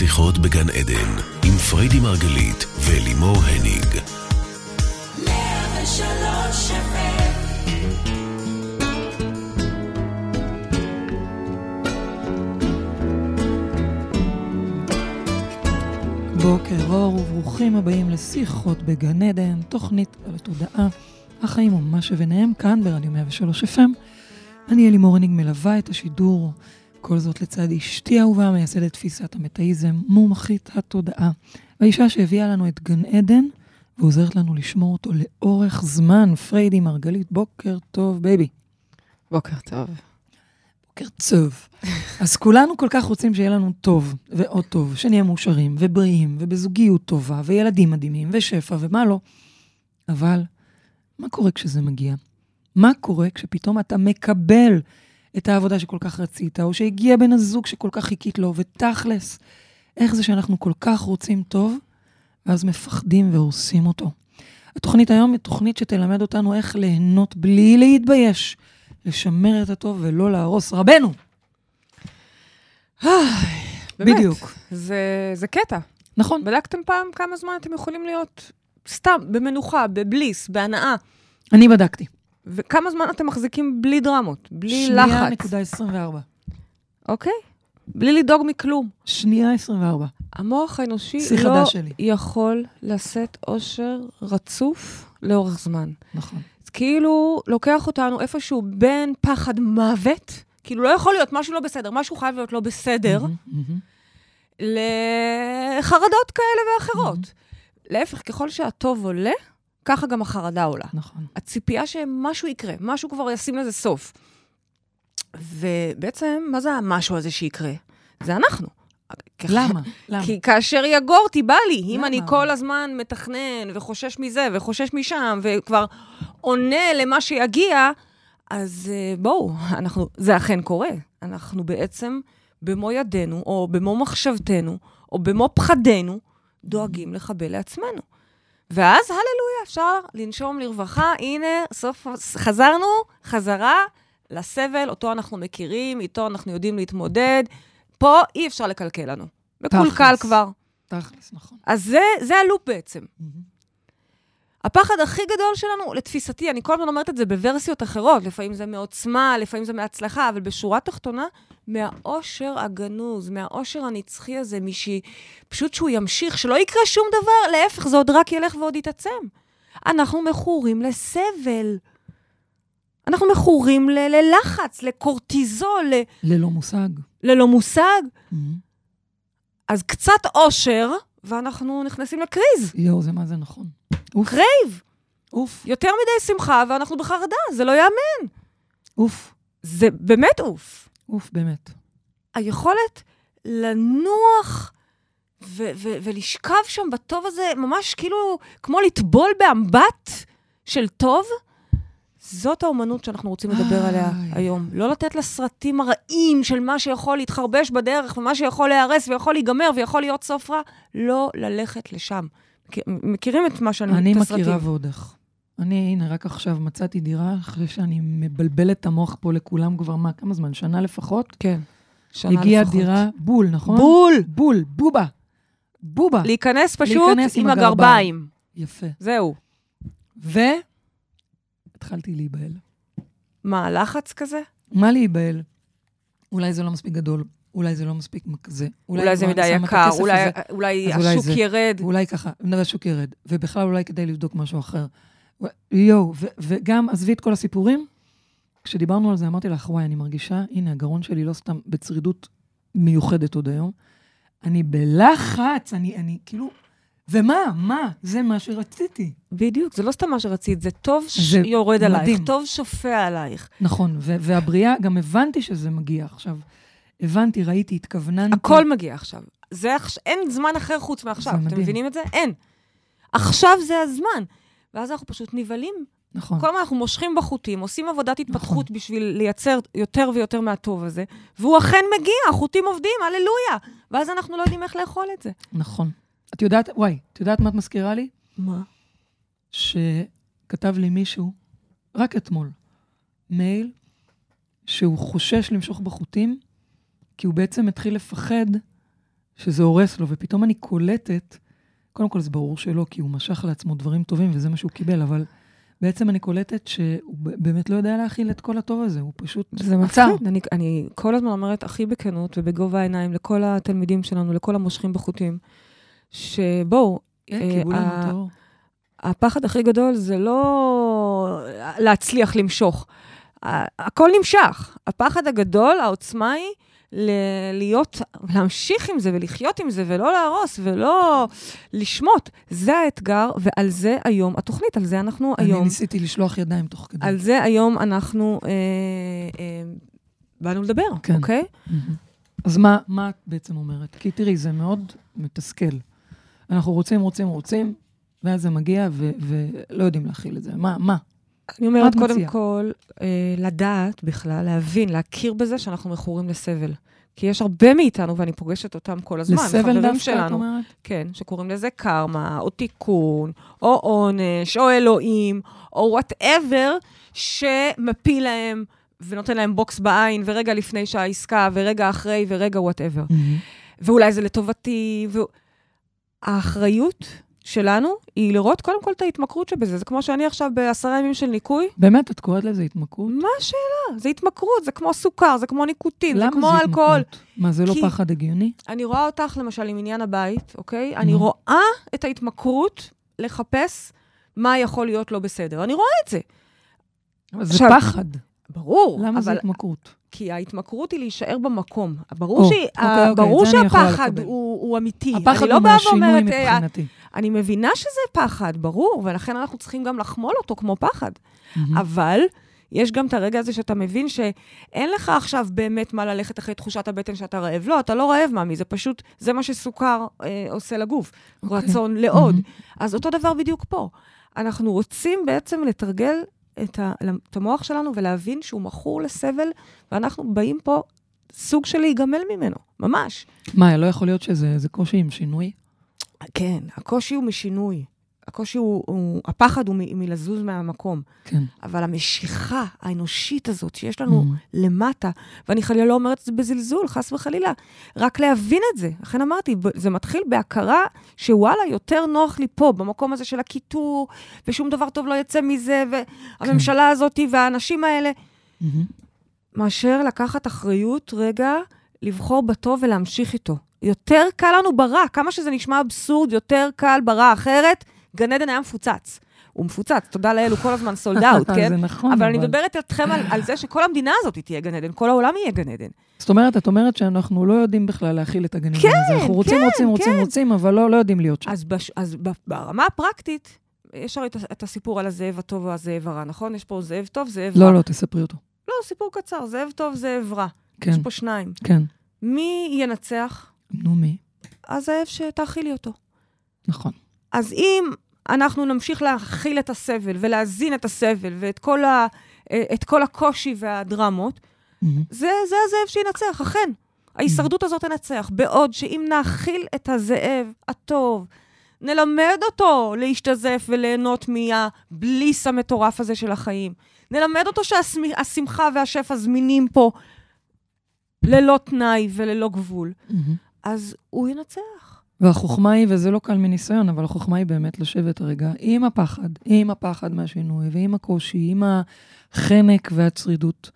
לשיחות בגן עדן, עם פריידי מרגלית ולימור הניג. בוקר אור וברוכים הבאים לשיחות בגן עדן, תוכנית על התודעה, החיים ומה שביניהם, כאן ברדיו 103 FM. אני אלימור הניג מלווה את השידור כל זאת לצד אשתי האהובה, מייסדת תפיסת המטאיזם, מומחית התודעה. והאישה שהביאה לנו את גן עדן, ועוזרת לנו לשמור אותו לאורך זמן. פריידי מרגלית, בוקר טוב, בייבי. בוקר טוב. בוקר טוב. אז כולנו כל כך רוצים שיהיה לנו טוב, ועוד טוב, שנהיה מאושרים, ובריאים, ובזוגיות טובה, וילדים מדהימים, ושפע, ומה לא. אבל, מה קורה כשזה מגיע? מה קורה כשפתאום אתה מקבל את העבודה שכל כך רצית, או שהגיע בן הזוג שכל כך חיכית לו, ותכלס, איך זה שאנחנו כל כך רוצים טוב, ואז מפחדים והורסים אותו. התוכנית היום היא תוכנית שתלמד אותנו איך ליהנות בלי להתבייש, לשמר את הטוב ולא להרוס. רבנו! באמת, בדיוק. זה, זה קטע. נכון. בדקתם פעם כמה זמן אתם יכולים להיות סתם, במנוחה, בבליס, בהנאה? אני בדקתי. וכמה זמן אתם מחזיקים בלי דרמות, בלי שנייה לחץ, נקודה 24. אוקיי? בלי לדאוג מכלום. שנייה 24. המוח האנושי לא שלי. יכול לשאת אושר רצוף לאורך זמן. נכון. אז כאילו לוקח אותנו איפשהו בין פחד מוות, כאילו לא יכול להיות משהו לא בסדר, משהו חייב להיות לא בסדר, מהמם, מהמם. לחרדות כאלה ואחרות. להפך, ככל שהטוב עולה, ככה גם החרדה עולה. נכון. הציפייה שמשהו יקרה, משהו כבר ישים לזה סוף. ובעצם, מה זה המשהו הזה שיקרה? זה אנחנו. למה? למה? כי כאשר יגורתי, בא לי. אם למה? אני כל הזמן מתכנן וחושש מזה וחושש משם, וכבר עונה למה שיגיע, אז אה, בואו, אנחנו, זה אכן קורה. אנחנו בעצם במו ידינו, או במו מחשבתנו, או במו פחדנו, דואגים לחבל לעצמנו. ואז, הללויה, אפשר לנשום לרווחה. הנה, סוף, חזרנו, חזרה לסבל, אותו אנחנו מכירים, איתו אנחנו יודעים להתמודד. פה אי אפשר לקלקל לנו. מקולקל. כבר. תכלס, נכון. אז זה, זה הלופ בעצם. מהמם. הפחד הכי גדול שלנו, לתפיסתי, אני כל הזמן אומרת את זה בוורסיות אחרות, לפעמים זה מעוצמה, לפעמים זה מהצלחה, אבל בשורה תחתונה, מהאושר הגנוז, מהאושר הנצחי הזה, משהי, פשוט שהוא ימשיך, שלא יקרה שום דבר, להפך, זה עוד רק ילך ועוד יתעצם. אנחנו מכורים לסבל. אנחנו מכורים ל- ללחץ, לקורטיזול, ל- ללא מושג. ללא מושג. מהמם. אז קצת אושר, ואנחנו נכנסים לקריז. יואו, זה מה זה נכון. אוף, crave. אוף, יותר מדי שמחה, ואנחנו בחרדה, זה לא ייאמן. אוף, זה באמת אוף. אוף, באמת. היכולת לנוח ו- ו- ולשכב שם בטוב הזה, ממש כאילו כמו לטבול באמבט של טוב, זאת האומנות שאנחנו רוצים לדבר עליה. היום. לא לתת לסרטים הרעים של מה שיכול להתחרבש בדרך, ומה שיכול להיהרס ויכול להיגמר ויכול להיות סוף רע, לא ללכת לשם. מכיר- מכירים את מה שאני, אני את הסרטים? מכירה ועוד איך. אני, הנה, רק עכשיו מצאתי דירה, אחרי שאני מבלבלת את המוח פה לכולם כבר, מה, כמה זמן? שנה לפחות? כן. שנה הגיעה לפחות. דירה, בול, נכון? בול! בול, בובה. בובה. להיכנס פשוט להיכנס עם עם. הגרביים. יפה. זהו. ו... התחלתי להיבהל. מה, לחץ כזה? מה להיבהל? אולי זה לא מספיק גדול, אולי זה לא מספיק כזה. אולי זה כבר מדי יקר, אולי, הזה, אולי אולי השוק זה. ירד. ואולי ככה, נראה השוק ירד. ובכלל אולי כדאי לבדוק משהו אחר. יואו, וגם, עזבי את כל הסיפורים, כשדיברנו על זה, אמרתי לך, וואי, אני מרגישה, הנה, הגרון שלי לא סתם בצרידות מיוחדת עוד היום. אני בלחץ, אני, אני כאילו... ומה? מה? זה מה שרציתי. בדיוק, זה לא סתם מה שרצית, זה טוב שיורד עלייך, מדהים. טוב שופע עלייך. נכון, והבריאה, גם הבנתי שזה מגיע עכשיו. הבנתי, ראיתי, התכווננתי. הכל מגיע עכשיו. זה עכש... אין זמן אחר חוץ מעכשיו. אתם מדהים. מבינים את זה? אין. עכשיו זה הזמן. ואז אנחנו פשוט נבהלים. נכון. כל הזמן אנחנו מושכים בחוטים, עושים עבודת התפתחות נכון. בשביל לייצר יותר ויותר מהטוב הזה, והוא אכן מגיע, החוטים עובדים, הללויה. ואז אנחנו לא יודעים איך לאכול את זה. נכון. את יודעת, וואי, את יודעת מה את מזכירה לי? מה? שכתב לי מישהו, רק אתמול, מייל, שהוא חושש למשוך בחוטים, כי הוא בעצם התחיל לפחד שזה הורס לו, ופתאום אני קולטת, קודם כל זה ברור שלא, כי הוא משך לעצמו דברים טובים וזה מה שהוא קיבל, אבל בעצם אני קולטת שהוא באמת לא יודע להכיל את כל הטוב הזה, הוא פשוט זה. מפחיד. אני, אני כל הזמן אומרת הכי בכנות ובגובה העיניים לכל התלמידים שלנו, לכל המושכים בחוטים, שבואו, כן, אה, ה-. הפחד הכי גדול זה לא להצליח למשוך. הכל נמשך. הפחד הגדול, העוצמה היא ל- להיות, להמשיך עם זה ולחיות עם זה ולא להרוס ולא לשמוט. זה האתגר, ועל זה היום התוכנית, על זה אנחנו אני היום. ניסיתי לשלוח ידיים תוך כדי. על זה היום אנחנו אה, אה, באנו לדבר, כן. אוקיי? מהמם. אז מה, מה את בעצם אומרת? כי תראי, זה מאוד מתסכל. אנחנו רוצים, רוצים, רוצים, ואז זה מגיע ו- ולא יודעים להכיל את זה. מה, מה? אני אומרת, קודם מציעה? כל, אה, לדעת בכלל, להבין, להכיר בזה שאנחנו מכורים לסבל. כי יש הרבה מאיתנו, ואני פוגשת אותם כל הזמן, לסבל דווקא, את. אומרת? כן, שקוראים לזה קרמה, או תיקון, או עונש, או אלוהים, או whatever, שמפיל להם ונותן להם בוקס בעין, ורגע לפני שהעסקה, ורגע אחרי, ורגע whatever. מהמם. ואולי זה לטובתי, ו... האחריות שלנו היא לראות קודם כל את ההתמכרות שבזה. זה כמו שאני עכשיו בעשרה ימים של ניקוי, באמת, את קוראת לזה התמכרות? מה השאלה? זה התמכרות, זה כמו סוכר, זה כמו ניקוטין, זה למה כמו זה אלכוהול. התמכרות? מה, זה לא פחד הגיוני? אני רואה אותך, למשל, עם עניין הבית, אוקיי? אני. רואה את ההתמכרות לחפש מה יכול להיות לא בסדר. אני רואה את זה. אבל זה עכשיו, פחד. ברור, למה זה אבל התמכרות? כי ההתמכרות היא להישאר במקום. ברור, או, שהיא- אוקיי, אוקיי, ברור זה יכולה שהפחד. הוא, הוא אמיתי. הפחד לא הוא באה מהשינוי אה, מבחינתי. אני מבינה שזה פחד, ברור, ולכן אנחנו צריכים גם לחמול אותו כמו פחד. מהמם. אבל יש גם את הרגע הזה שאתה מבין שאין לך עכשיו באמת מה ללכת אחרי תחושת הבטן שאתה רעב. לא, אתה לא רעב, מאמי, זה פשות, זה מה שסוכר אה, עושה לגוף. אוקיי. רצון לעוד. מהמם. אז אותו דבר בדיוק פה. אנחנו רוצים בעצם לתרגל את, ה, את המוח שלנו ולהבין שהוא מכור לסבל, ואנחנו באים פה סוג של להיגמל ממנו, ממש. מה, לא יכול להיות שזה זה קושי עם שינוי? כן, הקושי הוא משינוי. הקושי הוא, הוא הפחד הוא מ- מלזוז מהמקום. כן. אבל המשיכה האנושית הזאת שיש לנו מהמם. למטה, ואני חלילה לא אומרת את זה בזלזול, חס וחלילה, רק להבין את זה. לכן אמרתי, זה מתחיל בהכרה שוואלה, יותר נוח לי פה, במקום הזה של הקיטור, ושום דבר טוב לא יצא מזה, והממשלה הזאת והאנשים האלה, מהמם. מאשר לקחת אחריות רגע, לבחור בטוב ולהמשיך איתו. יותר קל לנו ברע, כמה שזה נשמע אבסורד, יותר קל ברע, אחרת גן עדן היה מפוצץ. הוא מפוצץ, תודה לאל, הוא כל הזמן סולד אאוט, כן? זה נכון, אבל אני מדברת איתכם על, על זה שכל המדינה הזאת תהיה גן עדן, כל העולם יהיה גן עדן. זאת אומרת, את אומרת שאנחנו לא יודעים בכלל להכיל את הגנים כן, הזה. אנחנו רוצים, כן, רוצים, רוצים, כן. רוצים, אבל לא לא יודעים להיות שם. אז, בש, אז ברמה הפרקטית, יש הרי את, את הסיפור על הזאב הטוב והזאב הרע, נכון? יש פה זאב טוב, זאב רע. לא, לא, תספרי אותו. לא, סיפור קצר, זאב טוב, זאב רע. כן, יש פה שניים. כן. מי ינצח? נו, מי? הזאב שתאכילי אותו. נכון. אז אם אנחנו נמשיך להכיל את הסבל ולהזין את הסבל ואת כל, ה, את כל הקושי והדרמות, מהמם. זה, זה הזאב שינצח, אכן. ההישרדות הזאת תנצח. בעוד שאם נאכיל את הזאב הטוב, נלמד אותו להשתזף וליהנות מהבליס המטורף הזה של החיים. נלמד אותו שהשמחה והשפע זמינים פה ללא תנאי וללא גבול. מהמם. אז הוא ינצח. והחוכמה היא, וזה לא קל מניסיון, אבל החוכמה היא באמת לשבת רגע עם הפחד, עם הפחד מהשינוי, ועם הקושי, עם החנק והצרידות.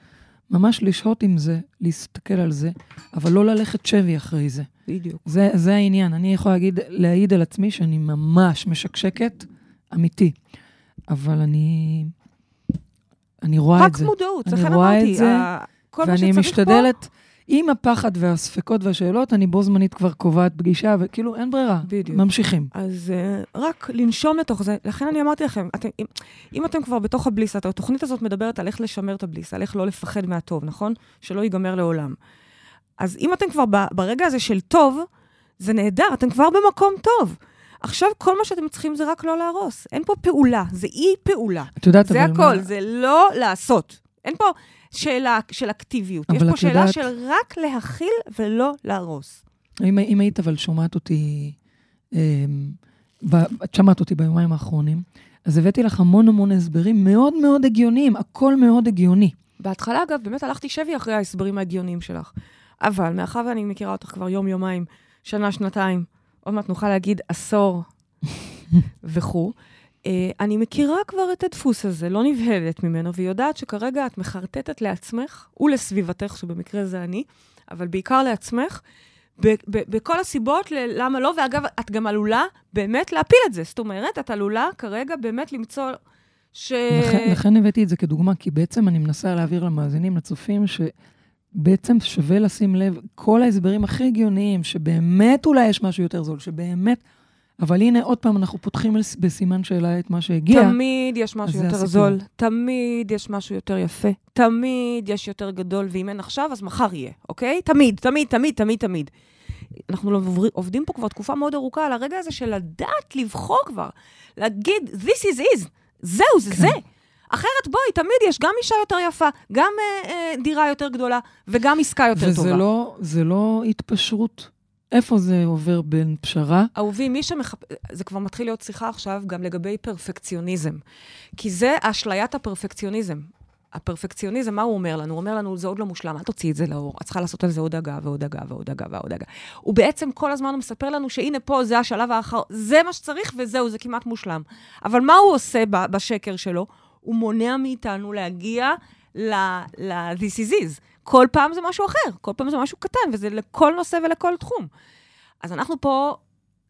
ממש לשהות עם זה, להסתכל על זה, אבל לא ללכת שבי אחרי זה. בדיוק. זה, זה העניין. אני יכולה להגיד, להעיד על עצמי שאני ממש משקשקת, אמיתי. אבל אני, אני רואה רק את זה. מודעות, אני לכן רואה את אמרתי, זה, ה- כל מה ואני משתדלת, עם הפחד והספקות והשאלות, אני בו זמנית כבר קובעת פגישה, וכאילו אין ברירה. בדיוק. ממשיכים. אז uh, רק לנשום לתוך זה. לכן אני אמרתי לכם, אתם, אם, אם אתם כבר בתוך הבליס, את- התוכנית הזאת מדברת על איך לשמר את הבליס, על איך לא לפחד מהטוב, נכון? שלא ייגמר לעולם. אז אם אתם כבר ב- ברגע הזה של טוב, זה נהדר, אתם כבר במקום טוב. עכשיו כל מה שאתם צריכים זה רק לא להרוס. אין פה פעולה, זה אי-פעולה. את יודעת, זה אבל הכל, מה... זה לא לעשות. אין פה שאלה של אקטיביות, יש פה שאלה יודעת- של רק להכיל ולא להרוס. אם, אם היית אבל שומעת אותי, אה, ב, את שמעת אותי ביומיים האחרונים, אז הבאתי לך המון המון הסברים מאוד מאוד הגיוניים, הכל מאוד הגיוני. בהתחלה, אגב, באמת הלכתי שבי אחרי ההסברים ההגיוניים שלך. אבל מאחר ואני מכירה אותך כבר יום-יומיים, שנה, שנתיים, עוד מעט נוכל להגיד עשור וכו'. אה, אני מכירה כבר את הדפוס הזה, לא נבהלת ממנו, והיא יודעת שכרגע את מחרטטת לעצמך ולסביבתך, שבמקרה זה אני, אבל בעיקר לעצמך, בכל הסיבות ללמה לא, ואגב, את גם עלולה באמת להפיל את זה. זאת אומרת, את עלולה כרגע באמת למצוא ש... לכן, לכן הבאתי את זה כדוגמה, כי בעצם אני מנסה להעביר למאזינים, לצופים, שבעצם שווה לשים לב, כל ההסברים הכי הגיוניים, שבאמת אולי יש משהו יותר זול, שבאמת... אבל הנה, עוד פעם, אנחנו פותחים בסימן שאלה את מה שהגיע. תמיד יש משהו יותר הסיפור. זול, תמיד יש משהו יותר יפה, תמיד יש יותר גדול, ואם אין עכשיו, אז מחר יהיה, אוקיי? תמיד, תמיד, תמיד, תמיד, תמיד. אנחנו לא עובדים פה כבר תקופה מאוד ארוכה על הרגע הזה של לדעת לבחור כבר, להגיד, this is is, זהו, זה כן. זה. אחרת בואי, תמיד יש גם אישה יותר יפה, גם אה, אה, דירה יותר גדולה, וגם עסקה יותר וזה טובה. לא, זה לא התפשרות. איפה זה עובר בין פשרה? אהובי, מי שמחפ... זה כבר מתחיל להיות שיחה עכשיו גם לגבי פרפקציוניזם. כי זה אשליית הפרפקציוניזם. הפרפקציוניזם, מה הוא אומר לנו? הוא אומר לנו, זה עוד לא מושלם, אל תוציאי את זה לאור. את צריכה לעשות על זה עוד הגה ועוד הגה ועוד הגה ועוד הגה. הוא בעצם כל הזמן מספר לנו שהנה פה, זה השלב האחר, זה מה שצריך וזהו, זה כמעט מושלם. אבל מה הוא עושה בשקר שלו? הוא מונע מאיתנו להגיע ל- this is it. כל פעם זה משהו אחר, כל פעם זה משהו קטן, וזה לכל נושא ולכל תחום. אז אנחנו פה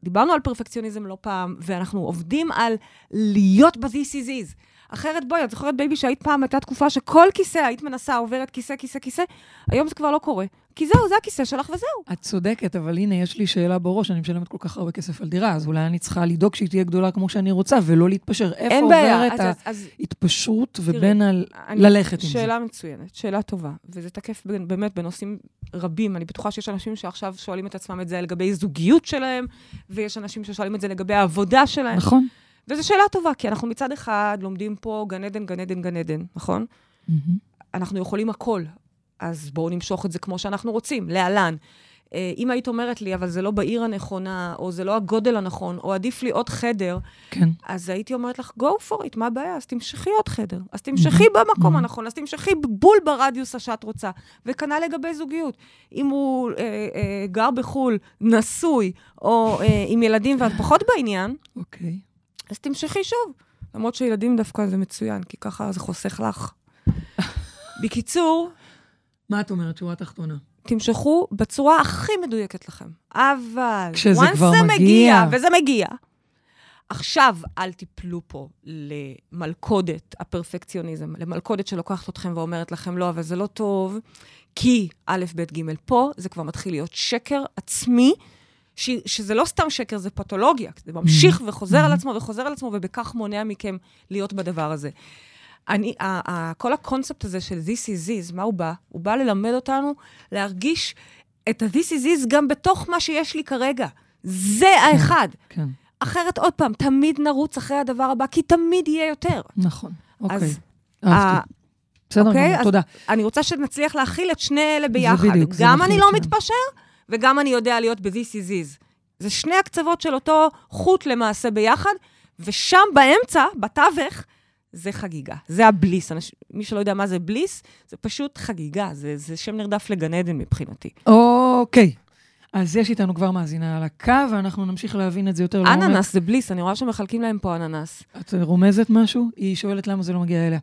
דיברנו על פרפקציוניזם לא פעם, ואנחנו עובדים על להיות ב- this is it. אחרת, בואי, את זוכרת, בייבי, שהיית פעם, הייתה תקופה שכל כיסא, היית מנסה, עוברת כיסא, כיסא, כיסא, היום זה כבר לא קורה. כי זהו, זה הכיסא שלך וזהו. את צודקת, אבל הנה, יש לי שאלה בראש, אני משלמת כל כך הרבה כסף על דירה, אז אולי אני צריכה לדאוג שהיא תהיה גדולה כמו שאני רוצה, ולא להתפשר. איפה אין בעיה. עוברת אז, אז ההתפשרות ובין ה... אני- ללכת עם זה? שאלה מצוינת, שאלה טובה, וזה תקף באמת בנושאים רבים. אני בטוחה שיש אנשים שעכשיו שואלים את עצמם את זה לגבי זוגיות שלהם, ויש אנשים ששואלים את זה לגבי העבודה שלהם. נכון. וזו שאלה טובה, כי אנחנו מצד אחד לומדים פה גן עדן, גן עדן, גן עדן, נכון? מהמם. אנחנו יכולים הכל, אז בואו נמשוך את זה כמו שאנחנו רוצים, להלן. אה, אם היית אומרת לי, אבל זה לא בעיר הנכונה, או זה לא הגודל הנכון, או עדיף לי עוד חדר, כן. אז הייתי אומרת לך, go for it, מה הבעיה? אז תמשכי עוד חדר. אז תמשכי במקום הנכון, אז תמשכי בול ברדיוס שאת רוצה. וכנ"ל לגבי זוגיות. אם הוא אה, אה, גר בחו"ל, נשוי, או אה, עם ילדים ואת פחות בעניין, אוקיי. אז תמשכי שוב. למרות שילדים דווקא זה מצוין, כי ככה זה חוסך לך. בקיצור, מה את אומרת, שורה תחתונה? תמשכו בצורה הכי מדויקת לכם. אבל, כשזה כבר זה מגיע. מגיע, וזה מגיע, עכשיו אל תיפלו פה למלכודת הפרפקציוניזם, למלכודת שלוקחת אתכם ואומרת לכם, לא, אבל זה לא טוב, כי א', ב', ג', פה זה כבר מתחיל להיות שקר עצמי, ש, שזה לא סתם שקר, זה פתולוגיה, זה ממשיך וחוזר על עצמו וחוזר על עצמו, ובכך מונע מכם להיות בדבר הזה. אני, ה, ה, כל הקונספט הזה של this is is, מה הוא בא? הוא בא ללמד אותנו להרגיש את ה-this is is גם בתוך מה שיש לי כרגע. זה האחד. כן, אחרת, עוד פעם, תמיד נרוץ אחרי הדבר הבא, כי תמיד יהיה יותר. נכון. אוקיי. אז, אהבתי. בסדר אוקיי, גמור, אז תודה. אני רוצה שנצליח להכיל את שני אלה ביחד. בדיוק, זה גם להכיל אני את לא שניהם. מתפשר, וגם אני יודע להיות ב-this is is. זה שני הקצוות של אותו חוט למעשה ביחד, ושם באמצע, בתווך, זה חגיגה. זה הבליס. אנש... מי שלא יודע מה זה בליס, זה פשוט חגיגה. זה, זה שם נרדף לגן עדן מבחינתי. אוקיי. אז יש איתנו כבר מאזינה על הקו, ואנחנו נמשיך להבין את זה יותר לעומק. אננס זה בליס, אני רואה שמחלקים להם פה אננס. את רומזת משהו? היא שואלת למה זה לא מגיע אליה.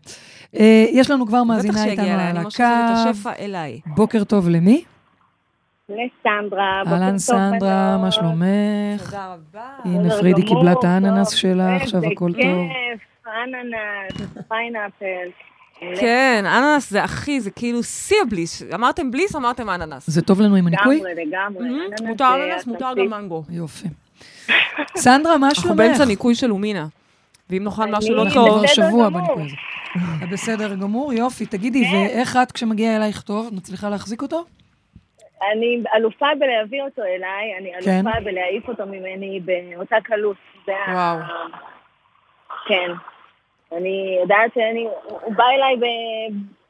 אה, יש לנו כבר בטח מאזינה שיגיע איתנו אליי, על אני מושכת את הקו. השפע אליי. בוקר טוב למי? לסנדרה. בוקר אהלן טוב, סנדרה. מה שלומך? תודה רבה. הנה, פרידי קיבלה את האננס. שלה, עכשיו איזה הכל טוב. כיף, אננס, pineapple. כן, אננס זה הכי, זה כאילו שיא ה bliss. אמרתם bliss, אמרתם אננס. זה טוב לנו עם הניקוי? לגמרי, לגמרי. מותר אננס, מותר. גם מנגו. יופי. סנדרה, מה אנחנו שלומך? באמצע ניקוי של אומינה. ואם נאכל משהו לא אנחנו טוב... בסדר שבוע. בניקוי הזה. את בסדר גמור, יופי. תגידי, כן. ואיך את כשמגיע אלייך טוב? את מצליחה להחזיק אותו? אני אלופה בלהביא אותו אליי, אני כן. אלופה בלהעיף אותו ממני באותה קלות. וואו. כן. אני יודעת שאני, הוא בא אליי ב...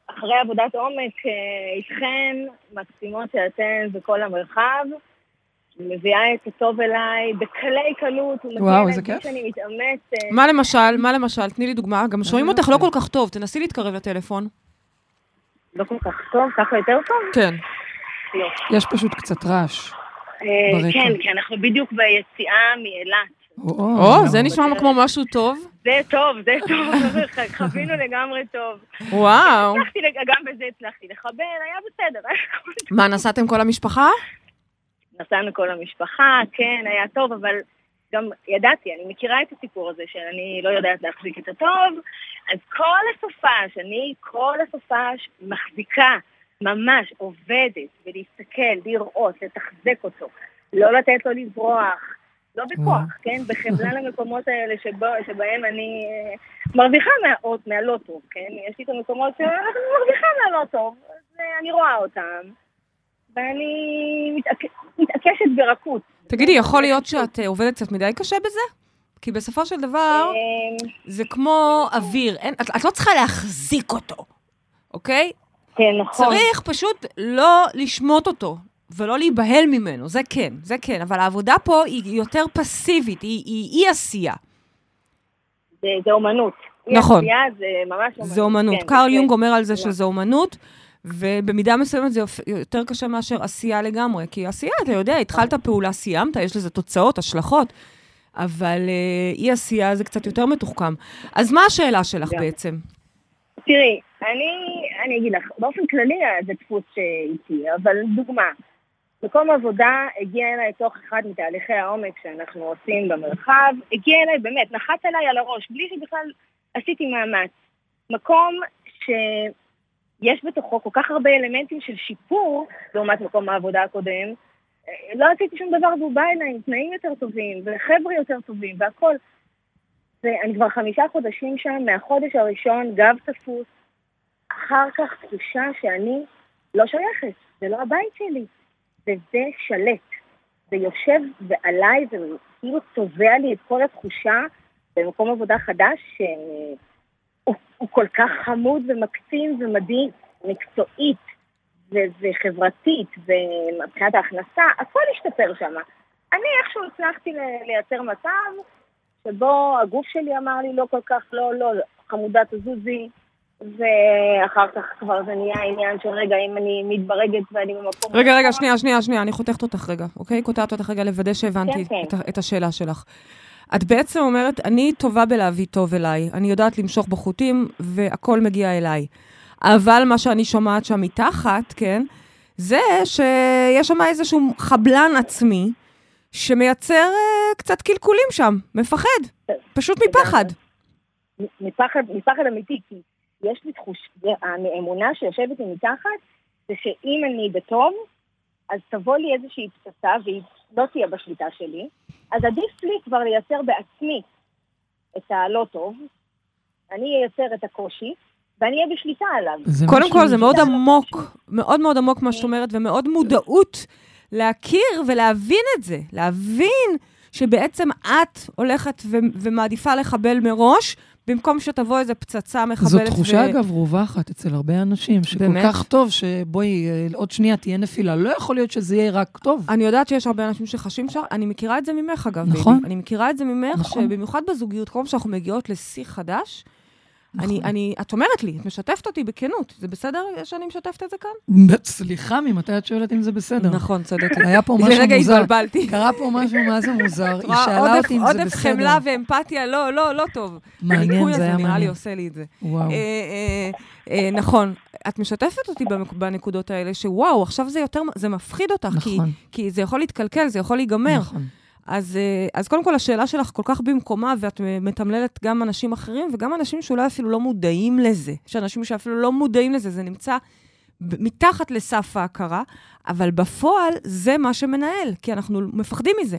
אחרי עבודת עומק אה, איתכן, מקסימות שאתן בכל המרחב, מביאה את הטוב אליי בקלי קלות, וואו, איזה כיף. שאני מתאמצת. מה למשל? מה למשל? תני לי דוגמה. גם שומעים אותך לא. כל כך טוב, תנסי להתקרב לטלפון. לא כל כך טוב, ככה יותר טוב? כן. לא. יש פשוט קצת רעש. אה. כן, כי אנחנו בדיוק ביציאה מאילת. או, זה נשמע כמו משהו טוב. זה טוב, זה טוב, חווינו לגמרי טוב. וואו. גם בזה הצלחתי לחבר, היה בסדר. מה, נסעתם כל המשפחה? נסענו כל המשפחה, כן, היה טוב, אבל גם ידעתי, אני מכירה את הסיפור הזה שאני לא יודעת להחזיק את הטוב, אז כל הסופש, אני כל הסופש מחזיקה, ממש עובדת, ולהסתכל, לראות, לתחזק אותו, לא לתת לו לברוח, לא בכוח, וואו. כן? בחמלה למקומות האלה שבו, שבהם אני אה, מרוויחה מהאות, מהלא טוב, כן? יש לי את המקומות שאני מרוויחה מהלא טוב, אז אה, אני רואה אותם, ואני מתעק... מתעקשת ברכות. תגידי, יכול להיות שאת אה, עובדת קצת מדי קשה בזה? כי בסופו של דבר, אמ, זה כמו אוויר, אין, את, את לא צריכה להחזיק אותו, אוקיי? כן, נכון. צריך פשוט לא לשמוט אותו, ולא להיבהל ממנו, זה כן, זה כן, אבל העבודה פה היא יותר פסיבית, היא אי-עשייה. זה, זה אומנות. נכון. אי עשייה זה ממש אומנות. זה אומנות. כן, קרל כן. יונג אומר על זה. שזה אומנות, ובמידה מסוימת זה יותר קשה מאשר עשייה לגמרי. כי עשייה, אתה יודע, התחלת פעולה, סיימת, יש לזה תוצאות, השלכות, אבל אה, אי עשייה זה קצת יותר מתוחכם. אז מה השאלה שלך גם. בעצם? תראי, אני, אני אגיד לך, באופן כללי זה דפוס שאיתי, אבל דוגמה. מקום עבודה הגיע אליי תוך אחד מתהליכי העומק שאנחנו עושים במרחב, הגיע אליי באמת, נחת עליי על הראש, בלי שבכלל עשיתי מאמץ. מקום שיש בתוכו כל כך הרבה אלמנטים של שיפור לעומת מקום העבודה הקודם. אה, לא עשיתי שום דבר והוא בא אליי עם תנאים יותר טובים, וחבר'ה יותר טובים, והכל. ואני כבר חמישה חודשים שם, מהחודש הראשון, גב תפוס, אחר כך תחושה שאני לא שייכת, זה לא הבית שלי, וזה שלט. זה יושב ועליי, זה כאילו צובע לי את כל התחושה במקום עבודה חדש, שהוא הוא כל כך חמוד ומקסים ומדהים, מקצועית ו- וחברתית, ומבחינת ההכנסה, הכל השתפר שם. אני איכשהו הצלחתי לייצר מצב שבו הגוף שלי אמר לי לא כל כך, לא, לא, חמודה תזוזי, ואחר כך כבר זה נהיה עניין של רגע, אם אני מתברגת ואני במקום... רגע, רגע. שנייה, שנייה, שנייה, אני חותכת אותך רגע, אוקיי? קוטעת אותך רגע לוודא שהבנתי כן, כן. את, ה- את השאלה שלך. את בעצם אומרת, אני טובה בלהביא טוב אליי, אני יודעת למשוך בחוטים והכל מגיע אליי. אבל מה שאני שומעת שם מתחת, כן, זה שיש שם איזשהו חבלן עצמי שמייצר אה, קצת קלקולים שם, מפחד, פשוט מפחד. מפחד, מפחד אמיתי, כי יש לי תחוש... האמונה שיושבת לי מתחת, זה שאם אני בטוב, אז תבוא לי איזושהי פצצה, והיא לא תהיה בשליטה שלי, אז עדיף לי כבר לייצר בעצמי את הלא טוב, אני אייצר את הקושי, ואני אהיה בשליטה עליו. קודם כל, זה מאוד עמוק, מאוד מאוד עמוק מה שאת אומרת, ומאוד מודעות להכיר ולהבין את זה. להבין שבעצם את הולכת ו- ומעדיפה לחבל מראש, במקום שתבוא איזה פצצה מחבלת. זו תחושה, ו- אגב, רווחת אצל הרבה אנשים, שכל באמת? כך טוב שבואי, אה, עוד שנייה תהיה נפילה. לא יכול להיות שזה יהיה רק טוב. אני יודעת שיש הרבה אנשים שחשים שם, אני מכירה את זה ממך, אגב, נכון. אני מכירה את זה ממך, נכון. שבמיוחד בזוגיות, כל פעם שאנחנו מגיעות לשיא חדש, נכון. אני, אני, את אומרת לי, את משתפת אותי בכנות. זה בסדר שאני משתפת את זה כאן? סליחה, ממתי את שואלת אם זה בסדר? נכון, צודקת. היה פה משהו לרגע מוזר. התבלבלתי. קרה פה משהו מה זה מוזר. היא שאלה עודף- אותי אם זה עודף בסדר. חמלה ואמפתיה, לא, לא, לא טוב. מעניין, זה היה הזה נראה לי מעניין. עושה לי את זה. וואו. אה, אה, אה, נכון. את משתפת אותי בנקודות האלה, שוואו, עכשיו זה יותר, זה מפחיד אותך, נכון. כי זה יכול להתקלקל, זה יכול להיגמר. נכון. אז, אה, אז קודם כל, השאלה שלך כל כך במקומה, ואת מתמללת גם אנשים אחרים, וגם אנשים שאולי אפילו לא מודעים לזה. יש אנשים שאפילו לא מודעים לזה, זה נמצא מתחת לסף ההכרה, אבל בפועל זה מה שמנהל, כי אנחנו מפחדים מזה.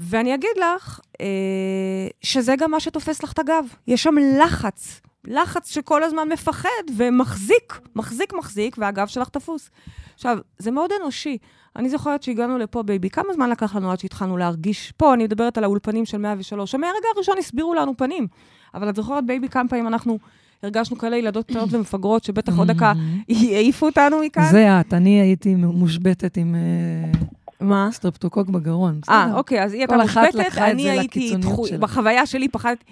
ואני אגיד לך אה, שזה גם מה שתופס לך את הגב. יש שם לחץ, לחץ שכל הזמן מפחד ומחזיק, מחזיק, מחזיק, והגב שלך תפוס. עכשיו, זה מאוד אנושי. אני זוכרת שהגענו לפה, בייבי, כמה זמן לקח לנו עד שהתחלנו להרגיש? פה, אני מדברת על האולפנים של 103, שמהרגע הראשון הסבירו לנו פנים. אבל את זוכרת, בייבי, כמה פעמים אנחנו הרגשנו כאלה ילדות קטנות ומפגרות, שבטח עוד דקה יעיפו אותנו מכאן? זה את, אני הייתי מושבתת עם אה, מה? סטרפטוקוק בגרון. אה. אוקיי, אז היא הייתה מושבתת, אני הייתי. בחוויה שלי פחדתי.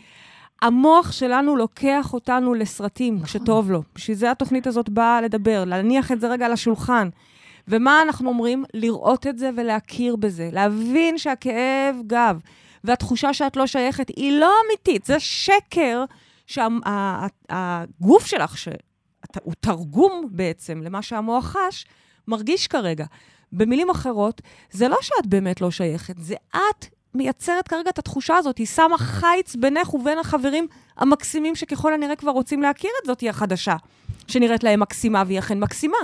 המוח שלנו לוקח אותנו לסרטים נכון. כשטוב לו. בשביל זה התוכנית הזאת באה לדבר, להניח את זה רגע על השולחן. ומה אנחנו אומרים? לראות את זה ולהכיר בזה. להבין שהכאב גב והתחושה שאת לא שייכת היא לא אמיתית, זה שקר שהגוף שלך, שהוא תרגום בעצם למה שהמוח חש, מרגיש כרגע. במילים אחרות, זה לא שאת באמת לא שייכת, זה את מייצרת כרגע את התחושה הזאת, היא שמה חיץ בינך ובין החברים המקסימים שככל הנראה כבר רוצים להכיר את זאתי החדשה, שנראית להם מקסימה והיא אכן מקסימה.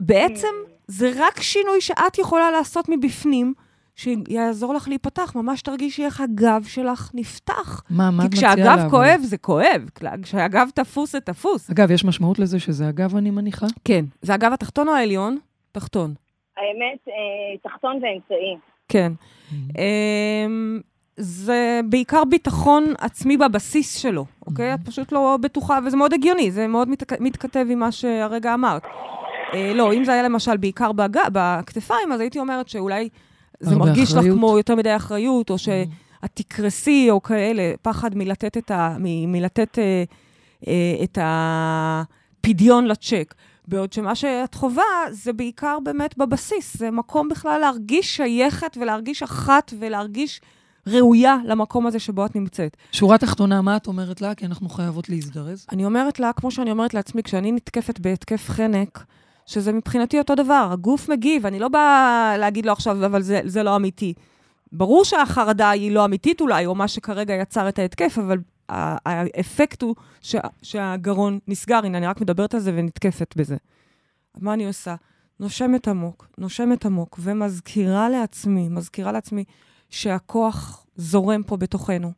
בעצם זה רק שינוי שאת יכולה לעשות מבפנים, שיעזור לך להיפתח, ממש תרגישי איך הגב שלך נפתח. מה, מה את כי מציעה לה? כשהגב אבל? כואב, זה כואב. כשהגב תפוס, זה תפוס. אגב, יש משמעות לזה שזה הגב, אני מניחה? כן. זה הגב התחתון או העליון? תחתון. האמת, אה, תחתון ואמצעי. כן. אמ, זה בעיקר ביטחון עצמי בבסיס שלו, אוקיי? את פשוט לא בטוחה, וזה מאוד הגיוני, זה מאוד מתק- מתכתב עם מה שהרגע אמרת. אה, לא, אם זה היה למשל בעיקר בג... בכתפיים, אז הייתי אומרת שאולי זה מרגיש לך אחריות. כמו יותר מדי אחריות, או שאת תקרסי, או כאלה, פחד מלתת את, ה... מ... מלתת, אה, אה, את הפדיון לצ'ק. בעוד שמה שאת חווה זה בעיקר באמת בבסיס, זה מקום בכלל להרגיש שייכת ולהרגיש אחת ולהרגיש ראויה למקום הזה שבו את נמצאת. שורה תחתונה, מה את אומרת לה? כי אנחנו חייבות להזדרז. אני אומרת לה, כמו שאני אומרת לעצמי, כשאני נתקפת בהתקף חנק, שזה מבחינתי אותו דבר, הגוף מגיב, אני לא באה להגיד לו עכשיו, אבל זה, זה לא אמיתי. ברור שהחרדה היא לא אמיתית אולי, או מה שכרגע יצר את ההתקף, אבל האפקט הוא שה, שהגרון נסגר. הנה, אני רק מדברת על זה ונתקפת בזה. מה אני עושה? נושמת עמוק, נושמת עמוק, ומזכירה לעצמי, מזכירה לעצמי שהכוח זורם פה בתוכנו,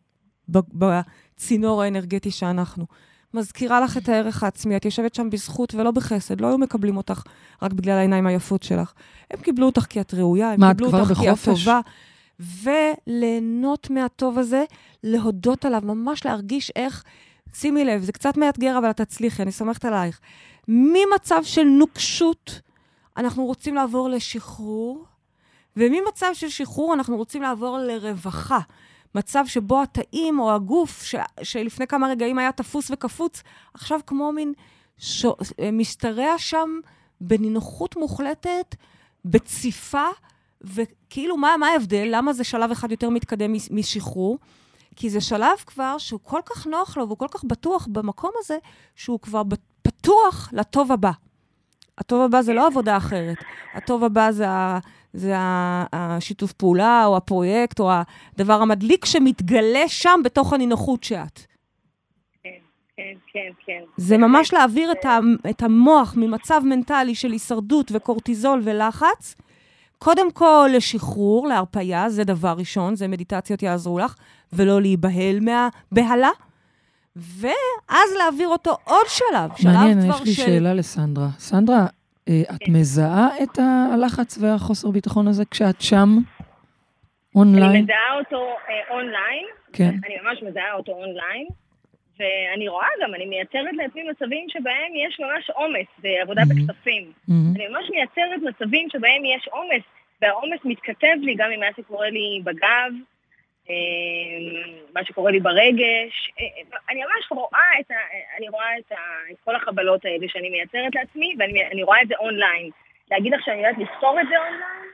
בצינור האנרגטי שאנחנו. מזכירה לך את הערך העצמי, את יושבת שם בזכות ולא בחסד, לא היו מקבלים אותך רק בגלל העיניים היפות שלך. הם קיבלו אותך כי את ראויה, הם מה, קיבלו אותך כי את בחופש? טובה. וליהנות מהטוב הזה, להודות עליו, ממש להרגיש איך, שימי לב, זה קצת מאתגר, אבל את תצליחי, אני סומכת עלייך. ממצב של נוקשות, אנחנו רוצים לעבור לשחרור, וממצב של שחרור אנחנו רוצים לעבור לרווחה. מצב שבו התאים או הגוף, ש... שלפני כמה רגעים היה תפוס וקפוץ, עכשיו כמו מין ש... משתרע שם בנינוחות מוחלטת, בציפה, וכאילו, מה, מה ההבדל? למה זה שלב אחד יותר מתקדם מש- משחרור? כי זה שלב כבר שהוא כל כך נוח לו והוא כל כך בטוח במקום הזה, שהוא כבר פתוח לטוב הבא. הטוב הבא זה לא עבודה אחרת. הטוב הבא זה, ה, זה ה, השיתוף פעולה, או הפרויקט, או הדבר המדליק שמתגלה שם בתוך הנינוחות שאת. כן, כן, כן, כן. זה ממש להעביר את, ה, את המוח ממצב מנטלי של הישרדות וקורטיזול ולחץ, קודם כל לשחרור, להרפייה, זה דבר ראשון, זה מדיטציות יעזרו לך, ולא להיבהל מהבהלה. ואז להעביר אותו עוד שלב, שלב מעניין, כבר יש לי של... שאלה לסנדרה. סנדרה, אה, את מזהה את הלחץ והחוסר ביטחון הזה כשאת שם, אני אונליין? מזהה אותו אה, אונליין, כן. אני ממש מזהה אותו אונליין, ואני רואה גם, אני מייצרת לעצמי מצבים שבהם יש ממש עומס בעבודת מהמם. הכספים. מהמם. אני ממש מייצרת מצבים שבהם יש עומס, והעומס מתכתב לי גם עם מה שקורה לי בגב, אה, מה שקורה לי ברגש. אה, אה, אני ממש רואה את, ה, אני רואה את, ה, את כל החבלות האלה שאני מייצרת לעצמי, ואני אני רואה את זה אונליין. להגיד לך שאני יודעת לפתור את זה אונליין?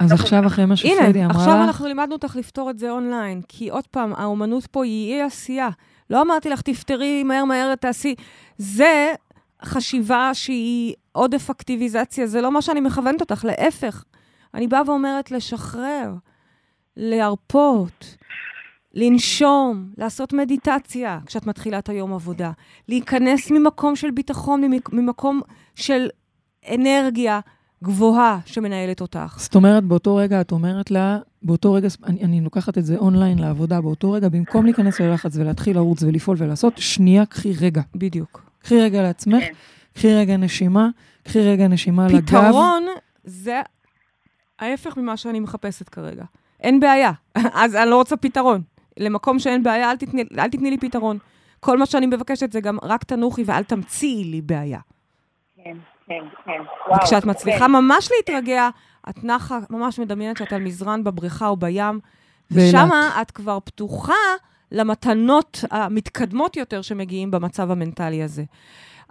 אז עכשיו, אחרי מה הנה, אמרה עכשיו לך, אנחנו לימדנו אותך לפתור את זה אונליין, כי עוד פעם, האומנות פה היא אי עשייה. לא אמרתי לך, תפתרי מהר מהר, תעשי. זה חשיבה שהיא עודף אקטיביזציה, זה לא מה שאני מכוונת אותך, להפך. אני באה ואומרת לשחרר, להרפות, לנשום, לעשות מדיטציה כשאת מתחילה את היום עבודה, להיכנס ממקום של ביטחון, ממק- ממקום של אנרגיה גבוהה שמנהלת אותך. זאת אומרת, באותו רגע את אומרת לה, באותו רגע, אני, אני לוקחת את זה אונליין לעבודה, באותו רגע, במקום להיכנס ללחץ ולהתחיל לרוץ ולפעול ולעשות, שנייה, קחי רגע. בדיוק. קחי רגע לעצמך, כן. קחי רגע נשימה, קחי רגע נשימה לגב. פתרון זה ההפך ממה שאני מחפשת כרגע. אין בעיה, אז אני לא רוצה פתרון. למקום שאין בעיה, אל תתני, אל תתני לי פתרון. כל מה שאני מבקשת זה גם רק תנוחי ואל תמציאי לי בעיה. כן, כן, כן. וכשאת מצליחה כן. ממש להתרגע, את נחה, ממש מדמיינת שאת על מזרן בבריכה או בים. ושמה את כבר פתוחה למתנות המתקדמות יותר שמגיעים במצב המנטלי הזה.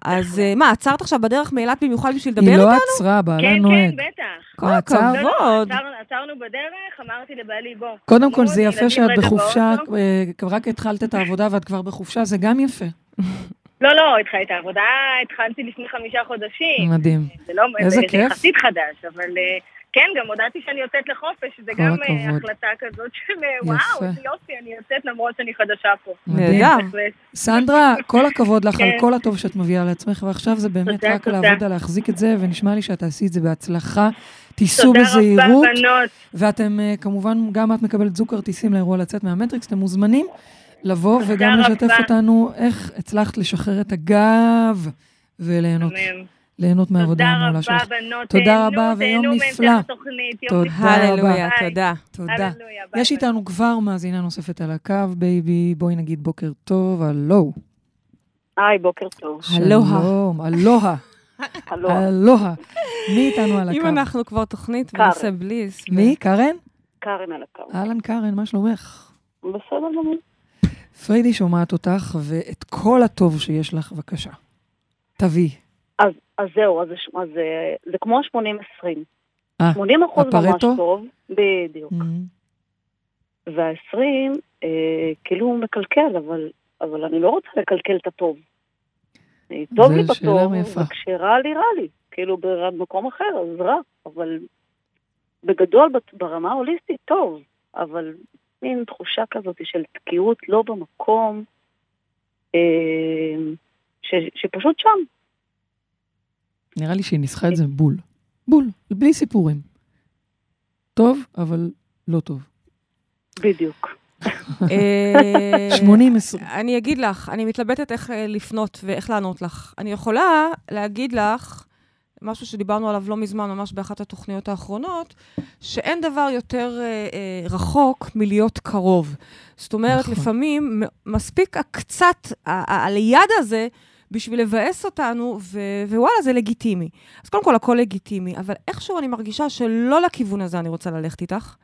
אז אה, מה, עצרת עכשיו בדרך מאילת במיוחד בשביל לדבר היא איתנו? לא עצרה, בעלה כן, נוהג. כן, בטח. כל? לא, לא, הכבוד. עצרנו- עצרנו בדרך, אמרתי לבעלי, בוא. קודם כל, זה יפה שאת בחופשה. אה, רק התחלת את העבודה ואת כבר בחופשה, זה גם יפה. לא, לא, התח- את העבודה התחלתי לפני חמישה חודשים. מדהים. זה לא, איזה זה כיף. יחסית חדש, אבל אה, כן, גם הודעתי שאני יוצאת לחופש, זה גם אה, הכבוד. החלטה כזאת של אה. וואו, איזה יופי, אני יוצאת למרות שאני חדשה פה. נהדר. בהחלט. סנדרה, כל הכבוד לך על כן. כל הטוב שאת מביאה לעצמך, ועכשיו זה באמת תודה, רק תודה. לעבוד על להחזיק את זה, ונשמע לי שאת תעשי את זה בהצלחה. תיסעו תודה בזהירות, רבה, בנות. ואתם אה, כמובן, גם את מקבלת זוג כרטיסים לאירוע לצאת מהמטריקס, אתם מוזמנים לבוא וגם רבה. לשתף אותנו איך הצלחת לשחרר את הגב וליהנות מהמם. ליהנות מהעבודה תודה המעולה רבה, שלך. בנות. תודה רבה ויום תהנו נפלא. מהמשך התוכנית. יום תודה ביי. תודה. תודה. יש. איתנו כבר מאזינה נוספת על הקו, בייבי, בואי נגיד בוקר טוב, הלו. היי, בוקר טוב. אלוהה. שלום, אלוהה, הלו. אלוהה. מי איתנו על אם הקו? אנחנו כבר תוכנית. בנושא bliss. מי? קארן? קארן על הקו. אהלן קארן, מה שלומך? בסדר גמור. פריידי שומעת אותך, ואת כל הטוב שיש לך, בבקשה. תביאי. אז, זהו, אז, זה אז אה, זה כמו ה-80-20. אה, 80 אחוז ממש? טוב, בדיוק. אמ, וה-20 אה, כאילו הוא מקלקל, אבל, אבל אני לא רוצה לקלקל את הטוב. טוב זה לי בטוב. וכשרע לי רע לי. כאילו במקום אחר, אז רע. אבל בגדול, ברמה ההוליסטית, טוב. אבל מין תחושה כזאת של תקיעות לא במקום, אה, ש, שפשוט שם. נראה לי שהיא ניסחה את זה בול. בול, בלי סיפורים. טוב, אבל לא טוב. בדיוק. אה, 80-20. אני אגיד לך, אני מתלבטת איך אה, לפנות ואיך לענות לך. אני יכולה להגיד לך, משהו שדיברנו עליו לא מזמן, ממש באחת התוכניות האחרונות, שאין דבר יותר אה, אה, רחוק מלהיות קרוב. זאת אומרת, נכון. לפעמים מספיק הקצת, ה- ה- הליד הזה, בשביל לבאס אותנו, ו- ווואלה, זה לגיטימי. אז קודם כל, הכל לגיטימי, אבל איכשהו אני מרגישה שלא לכיוון הזה אני רוצה ללכת איתך.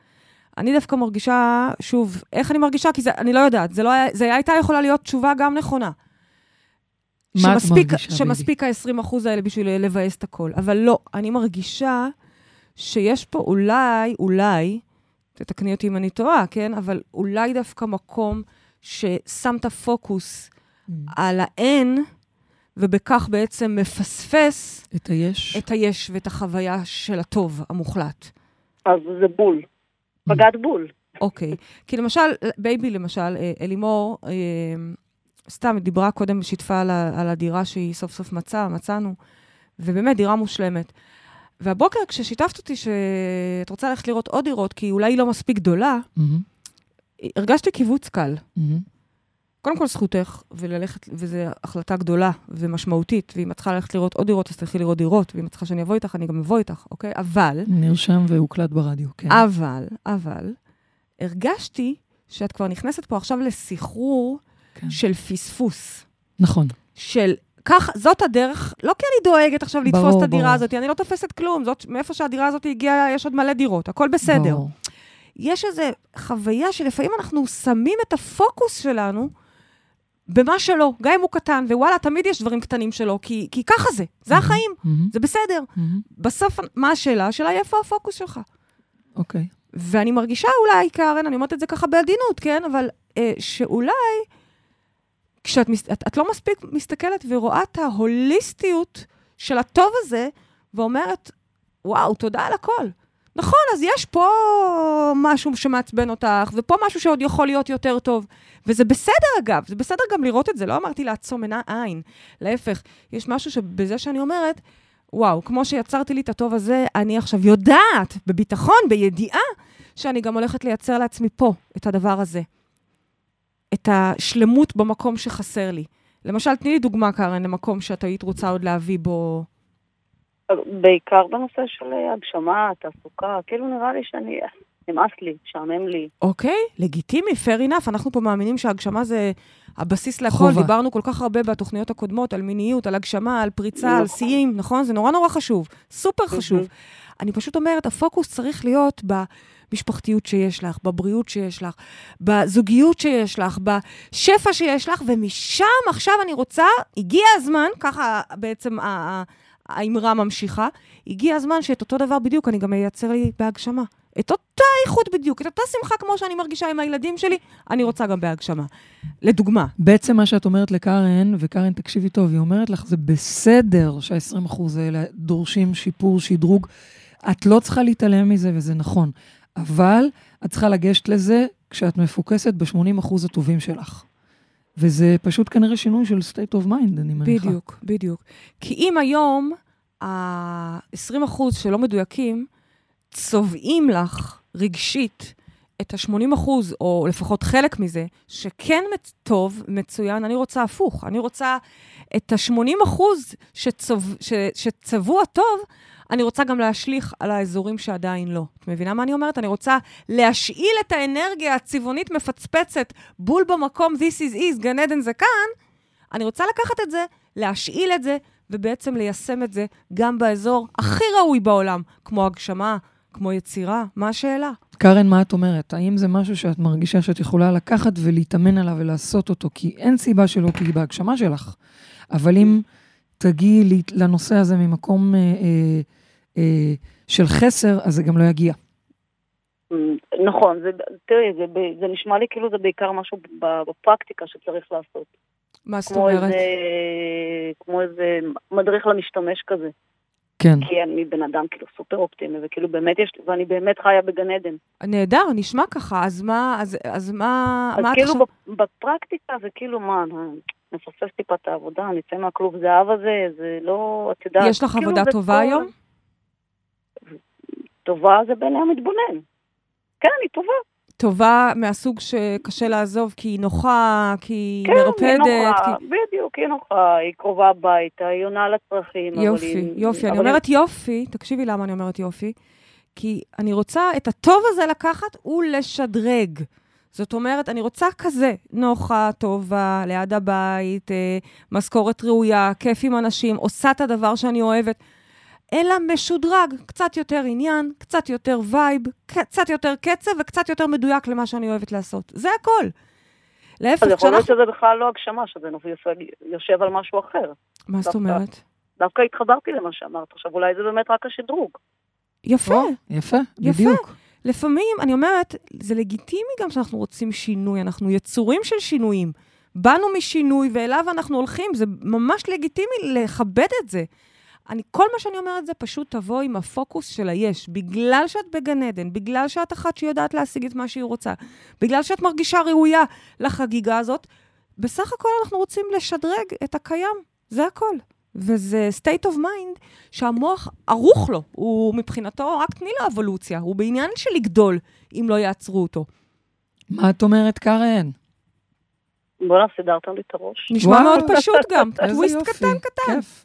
אני דווקא מרגישה, שוב, איך אני מרגישה? כי זה, אני לא יודעת, זה, לא היה, זה הייתה יכולה להיות תשובה גם נכונה. מה את שמספיק, מרגישה, שמספיק ה-20% האלה בשביל לבאס את הכל. אבל לא, אני מרגישה שיש פה אולי, אולי, תתקני אותי אם אני טועה, כן? אבל אולי דווקא מקום ששם את הפוקוס אמ, על האין, ובכך בעצם מפספס את היש. את היש ואת החוויה של הטוב המוחלט. אז זה בול. פגעת בול. אוקיי. כי למשל, בייבי למשל, אה, אלימור, אה, סתם דיברה קודם, שיתפה על, על הדירה שהיא סוף סוף מצאה, מצאנו, ובאמת, דירה מושלמת. והבוקר, כששיתפת אותי שאת רוצה ללכת לראות עוד דירות, כי אולי היא לא מספיק גדולה, אמ, הרגשתי קיבוץ קל. אמ, קודם כל זכותך, וללכת, וזו החלטה גדולה ומשמעותית, ואם את צריכה ללכת לראות עוד דירות, אז תלכי לראות דירות, ואם את צריכה שאני אבוא איתך, אני גם אבוא איתך, אוקיי? אבל, נרשם והוקלט ברדיו, כן. אבל, אבל, הרגשתי שאת כבר נכנסת פה עכשיו לסחרור כן. של פספוס. נכון. של כך, זאת הדרך, לא כי אני דואגת עכשיו לתפוס ברור, את הדירה ברור. הזאת, אני לא תופסת כלום, זאת, מאיפה שהדירה הזאת הגיעה, יש עוד מלא דירות, הכל בסדר. ברור. יש איזו חוויה שלפעמים אנחנו שמים את הפוקוס שלנו במה שלא, גם אם הוא קטן, ווואלה, תמיד יש דברים קטנים שלו, כי, כי ככה זה, זה החיים, אמ, זה בסדר. אמ, בסוף, מה השאלה? השאלה היא איפה הפוקוס שלך. אוקיי. ואני מרגישה אולי, קארן, אני אומרת את זה ככה בעדינות, כן? אבל אה, שאולי, כשאת מס, את, את לא מספיק מסתכלת ורואה את ההוליסטיות של הטוב הזה, ואומרת, וואו, תודה על הכל. נכון, אז יש פה משהו שמעצבן אותך, ופה משהו שעוד יכול להיות יותר טוב. וזה בסדר, אגב, זה בסדר גם לראות את זה, לא אמרתי לעצום עיני- עין. להפך, יש משהו שבזה שאני אומרת, וואו, כמו שיצרתי לי את הטוב הזה, אני עכשיו יודעת, בביטחון, בידיעה, שאני גם הולכת לייצר לעצמי פה את הדבר הזה. את השלמות במקום שחסר לי. למשל, תני לי דוגמה, קארן, למקום שאת היית רוצה עוד להביא בו... בעיקר בנושא של אה, הגשמה, תעסוקה, כאילו נראה לי שאני, נמאס לי, משעמם לי. אוקיי, לגיטימי, fair enough. אנחנו פה מאמינים שהגשמה זה הבסיס להכל. חובה. דיברנו כל כך הרבה בתוכניות הקודמות על מיניות, על הגשמה, על פריצה, על נכון. שיאים, נכון? זה נורא נורא חשוב, סופר חשוב. אני פשוט אומרת, הפוקוס צריך להיות במשפחתיות שיש לך, בבריאות שיש לך, בזוגיות שיש לך, בשפע שיש לך, ומשם עכשיו אני רוצה, הגיע הזמן, ככה בעצם האמרה ממשיכה, הגיע הזמן שאת אותו דבר בדיוק אני גם אייצר לי בהגשמה. את אותה איכות בדיוק, את אותה שמחה כמו שאני מרגישה עם הילדים שלי, אני רוצה גם בהגשמה. לדוגמה. בעצם מה שאת אומרת לקארן, וקארן תקשיבי טוב, היא אומרת לך, זה בסדר שה-20% האלה דורשים שיפור, שדרוג. את לא צריכה להתעלם מזה, וזה נכון. אבל את צריכה לגשת לזה כשאת מפוקסת ב-80% הטובים שלך. וזה פשוט כנראה שינוי של state of mind, אני מניחה. בדיוק, בדיוק. כי אם היום ה-20% שלא מדויקים, צובעים לך רגשית את ה-80 אחוז, או לפחות חלק מזה, שכן טוב, מצוין, אני רוצה הפוך. אני רוצה את ה-80 אחוז שצבוע טוב, אני רוצה גם להשליך על האזורים שעדיין לא. את מבינה מה אני אומרת? אני רוצה להשאיל את האנרגיה הצבעונית מפצפצת בול במקום, this is is, גן עדן זה כאן. אני רוצה לקחת את זה, להשאיל את זה, ובעצם ליישם את זה גם באזור הכי ראוי בעולם, כמו הגשמה, כמו יצירה. מה השאלה? קארן, מה את אומרת? האם זה משהו שאת מרגישה שאת יכולה לקחת ולהתאמן עליו ולעשות אותו? כי אין סיבה שלא תהיי בהגשמה שלך. אבל אם תגיעי לנושא הזה ממקום אה, אה, אה, של חסר, אז זה גם לא יגיע. נכון, זה, תראי, זה, זה נשמע לי כאילו זה בעיקר משהו ב- בפרקטיקה שצריך לעשות. מה זאת כמו אומרת? כמו איזה מדריך למשתמש כזה. כן. כי אני בן אדם כאילו סופר אופטימי, וכאילו באמת יש, ואני באמת חיה בגן עדן. נהדר, נשמע ככה, אז מה, אז, אז מה, אז מה את כאילו עכשיו... בפ- בפרקטיקה זה כאילו, מה, נפספס טיפה את העבודה, נצא מהכלוב זהב הזה, זה לא, את יודעת. יש לך כאילו עבודה טובה כל- היום? טובה זה בעיני המתבונן. כן, היא טובה. טובה מהסוג שקשה לעזוב כי היא נוחה, כי היא כן, היא מרפדת, נוחה, כי... בדיוק, היא נוחה, היא קרובה הביתה, היא עונה לצרכים. יופי, היא- יופי. אני אבל היא- אומרת יופי, תקשיבי למה אני אומרת יופי, כי אני רוצה את הטוב הזה לקחת ולשדרג. זאת אומרת, אני רוצה כזה, נוחה, טובה, ליד הבית, אה, משכורת ראויה, כיף עם אנשים, עושה את הדבר שאני אוהבת, אלא משודרג, קצת יותר עניין, קצת יותר וייב, קצת יותר קצב וקצת יותר מדויק למה שאני אוהבת לעשות. זה הכל. להפך, אז יכול להיות. שזה בכלל לא הגשמה, שזה יושב- יושב על משהו אחר. מה זאת. אומרת? דווקא התחברתי למה שאמרת עכשיו, אולי זה באמת רק השדרוג. יפה. או, יפה, יפה. בדיוק. לפעמים, אני אומרת, זה לגיטימי גם שאנחנו רוצים שינוי, אנחנו יצורים של שינויים. באנו משינוי ואליו אנחנו הולכים, זה ממש לגיטימי לכבד את זה. אני, כל מה שאני אומרת זה פשוט תבוא עם הפוקוס של היש. בגלל שאת בגן עדן, בגלל שאת אחת שיודעת להשיג את מה שהיא רוצה, בגלל שאת מרגישה ראויה לחגיגה הזאת, בסך הכל אנחנו רוצים לשדרג את הקיים, זה הכל. וזה state of mind שהמוח ערוך לו, הוא מבחינתו, רק תני לו אבולוציה, הוא בעניין של לגדול, אם לא יעצרו אותו. מה את אומרת, קארן? בואנה, סידרת לי את הראש. נשמע וואו. מאוד פשוט גם, טוויסט קטן קטן. כיף.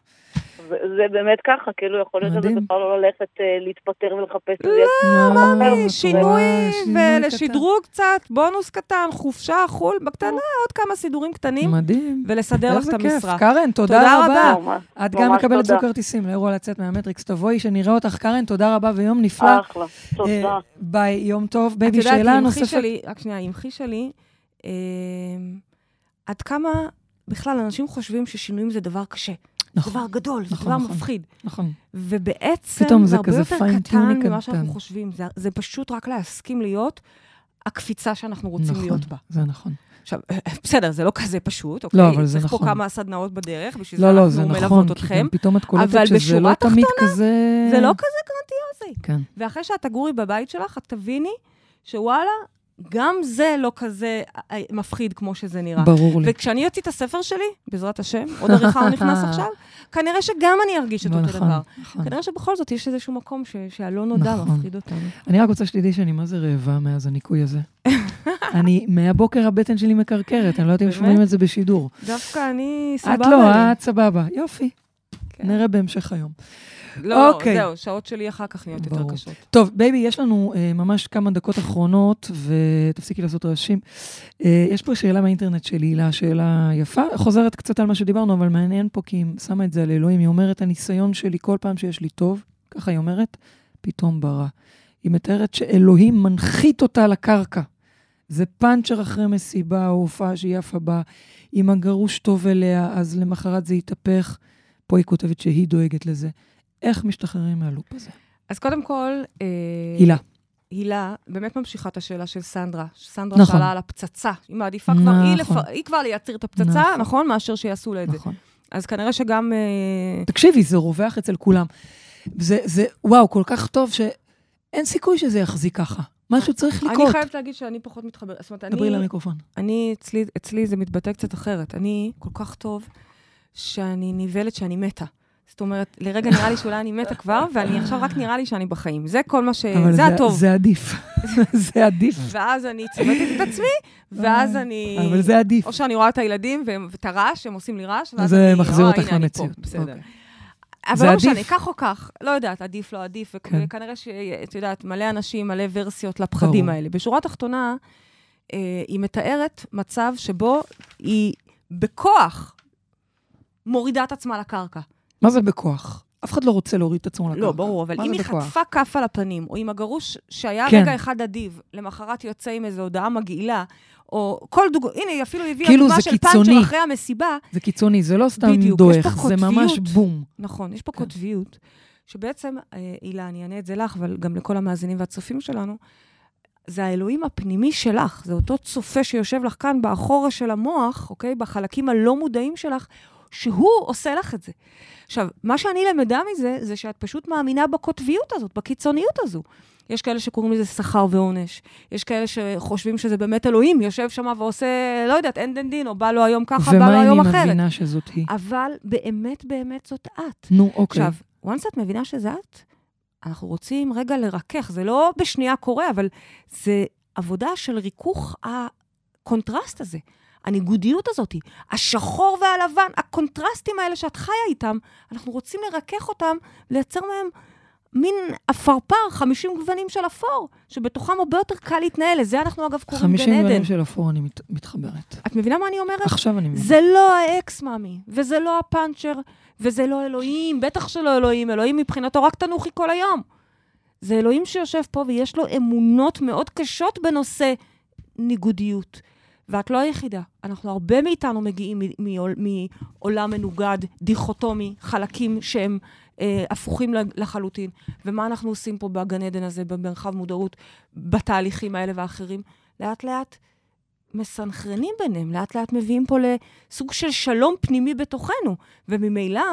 זה, זה באמת ככה, כאילו יכול להיות שזה. בכלל לא ללכת אה, להתפטר ולחפש איזה... לא, ממי, שינוי שינוי ולשדרוג קצת, בונוס קטן, חופשה, חו"ל, בקטנה, עוד כמה סידורים קטנים, מדהים. ולסדר לך איזה את כיף. המשרה. קארן, תודה רבה. את גם מקבלת זוג. כרטיסים לאירוע לצאת מהמטריקס. תבואי, שנראה אותך. קארן, תודה רבה ויום נפלא. אחלה, תודה. אה, ביי, יום טוב. את בייבי, שאלה נוספת. רק שנייה, עם אחי שלי, אה, עד כמה בכלל אנשים חושבים ששינויים זה דבר קשה. זה נכון, דבר גדול, זה נכון, דבר נכון. מפחיד. נכון. ובעצם זה זה הרבה יותר קטן ממה שאנחנו קטן. חושבים. זה, זה פשוט רק להסכים להיות הקפיצה שאנחנו רוצים נכון, להיות בה. זה נכון. עכשיו, בסדר, זה לא כזה פשוט, אוקיי? לא, אבל זה צריך נכון. פה כמה סדנאות בדרך, בשביל לא, זה לא, זה אנחנו נכון, מלוות כי אתכם. גם פתאום את קולטת שזה לא תמיד תחתונה, כזה... זה לא כזה גרנדיוזי. כן. ואחרי שאת תגורי בבית שלך, את תביני שוואלה, גם זה לא כזה אה, מפחיד כמו שזה נראה. ברור לי. וכשאני אוציא את הספר שלי, בעזרת השם, עוד עריכה הוא נכנס עכשיו, כנראה שגם אני ארגיש את אותו נכון, דבר. נכון. כנראה שבכל זאת יש איזשהו מקום ש- שהלא נודע נכון. מפחיד אותנו. אני רק רוצה שתדעי שאני מה זה רעבה מאז הניקוי הזה. אני, מהבוקר הבטן שלי מקרקרת, אני לא יודעת אם? שומעים את זה בשידור. דווקא אני סבבה את לי. לא, את סבבה. יופי, כן. נראה בהמשך היום. לא, אוקיי. זהו, שעות שלי אחר כך נהיות יותר. קשות. טוב, בייבי, יש לנו אה, ממש כמה דקות אחרונות, ותפסיקי לעשות רעשים. אה, יש פה שאלה מהאינטרנט של הילה, שאלה יפה, חוזרת קצת על מה שדיברנו, אבל מעניין פה כי היא שמה את זה על אלוהים. היא אומרת, הניסיון שלי כל פעם שיש לי טוב, ככה היא אומרת, פתאום ברא. היא מתארת שאלוהים מנחית אותה לקרקע. זה פאנצ'ר אחרי מסיבה או הופעה שהיא עפה בה. אם הגרוש טוב אליה, אז למחרת זה יתהפך. פה היא כותבת שהיא דואגת לזה. איך משתחררים מהלופ הזה? אז קודם כל... אה, הילה. הילה באמת ממשיכה את השאלה של סנדרה. סנדרה נכון. שאלה על הפצצה. היא מעדיפה כבר, היא, לפ... נכון. היא כבר לייצר את הפצצה, נכון. נכון? מאשר שיעשו לה את זה. נכון. אז כנראה שגם... אה, תקשיבי, זה רווח אצל כולם. זה, זה, וואו, כל כך טוב שאין סיכוי שזה יחזיק ככה. משהו צריך אני לקרות. חייבת להגיד שאני פחות מתחברת. זאת אומרת, דברי אני... למיקרופון. אני, אצלי, אצלי זה מתבטא קצת אחרת. אני כל כך טוב שאני נבהלת שאני מתה. זאת אומרת, לרגע נראה לי שאולי אני מתה כבר, ואני עכשיו רק נראה לי שאני בחיים. זה כל מה ש... אבל זה הטוב. זה עדיף. זה עדיף. ואז אני צומתת את עצמי, ואז אני... אבל זה עדיף. או שאני רואה את הילדים ואת הרעש, הם עושים לי רעש, ואז זה אני... מחזיר "אה, אותך הנה, אני פה." למציאות. בסדר. אוקיי. אבל זה לא. משנה, כך או כך, לא יודעת, עדיף, לא עדיף, כן. וכנראה שאת יודעת, מלא אנשים, מלא ורסיות לפחדים. האלה. בשורה התחתונה, אה, היא מתארת מצב שבו היא בכוח מורידה את עצמה לקרקע. מה זה בכוח? אף אחד לא רוצה להוריד את עצמו לקרקע. לא, ברור, אבל אם היא בכוח? חטפה כף על הפנים, או אם הגרוש שהיה כן. רגע אחד אדיב, למחרת יוצא עם איזו הודעה מגעילה, או כל דוגמה, הנה, היא אפילו הביאה כאילו דוגמה של קיצוני. פאנצ'ר אחרי המסיבה. זה קיצוני, זה לא סתם בדיוק, דועך, פה זה ממש. בום. נכון, יש פה כן. קוטביות, שבעצם, אה, הילה, אני אענה את זה לך, אבל גם לכל המאזינים והצופים שלנו, זה האלוהים הפנימי שלך, זה אותו צופה שיושב לך כאן באחורה של המוח, אוקיי? בחלקים הלא מודעים שלך, שהוא עושה לך את זה. עכשיו, מה שאני למדה מזה, זה שאת פשוט מאמינה בקוטביות הזאת, בקיצוניות הזו. יש כאלה שקוראים לזה שכר ועונש. יש כאלה שחושבים שזה באמת אלוהים, יושב שם ועושה, לא יודעת, אן דן דינו, בא לו היום ככה, בא לו ומה אם היום היא אחרת. מבינה שזאת היא? אבל באמת, באמת זאת את. נו, אוקיי. עכשיו, once את מבינה שזה את, אנחנו רוצים רגע לרכך. זה לא בשנייה קורה, אבל זה עבודה של ריכוך הקונטרסט הזה. הניגודיות הזאת, השחור והלבן, הקונטרסטים האלה שאת חיה איתם, אנחנו רוצים לרכך אותם, לייצר מהם מין אפרפר, 50 גוונים של אפור, שבתוכם הרבה יותר קל להתנהל. לזה אנחנו אגב קוראים גן 50 עדן. גוונים של אפור אני מת- מתחברת. את מבינה מה אני אומרת? עכשיו אני מבינה. זה לא האקס, מאמי, וזה לא הפאנצ'ר, וזה לא אלוהים, בטח שלא אלוהים, אלוהים מבחינתו רק תנוחי כל היום. זה אלוהים שיושב פה ויש לו אמונות מאוד קשות בנושא ניגודיות. ואת לא היחידה. אנחנו, הרבה מאיתנו מגיעים מעולם מנוגד, דיכוטומי, חלקים שהם אה, הפוכים לחלוטין. ומה אנחנו עושים פה בגן עדן הזה, במרחב מודעות, בתהליכים האלה ואחרים? לאט-לאט מסנכרנים ביניהם, לאט-לאט מביאים פה לסוג של שלום פנימי בתוכנו. וממילא,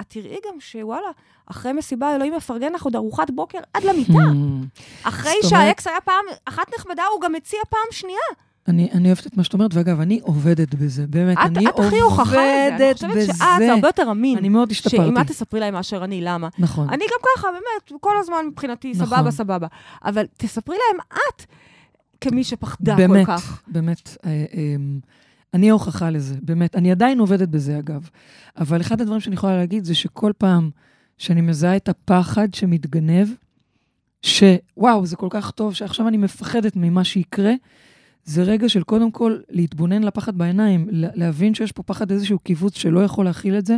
את תראי גם שוואלה, אחרי מסיבה אלוהים מפרגן לך עוד ארוחת בוקר עד למיטה. Hmm. אחרי שהאקס היה פעם אחת נחמדה, הוא גם מציע פעם שנייה. אני, אני אוהבת את מה שאת אומרת, ואגב, אני עובדת בזה, באמת, את, אני את הכי הוכחה לזה. אני עובדת חושבת בזה. שאת, זה הרבה יותר אמין. אני מאוד השתפרתי. שאם את תספרי להם מאשר אני, למה? נכון. אני גם ככה, באמת, כל הזמן מבחינתי, נכון. סבבה, סבבה. אבל תספרי להם את, כמי שפחדה באמת, כל כך. באמת. אה, אמ, אני ההוכחה לזה, באמת. אני עדיין עובדת בזה, אגב. אבל אחד הדברים שאני יכולה להגיד זה שכל פעם שאני מזהה את הפחד שמתגנב, שוואו, זה כל כך טוב, שעכשיו אני מפחדת ממה שיקרה, זה רגע של קודם כל להתבונן לפחד בעיניים, לה- להבין שיש פה פחד איזשהו קיבוץ שלא יכול להכיל את זה,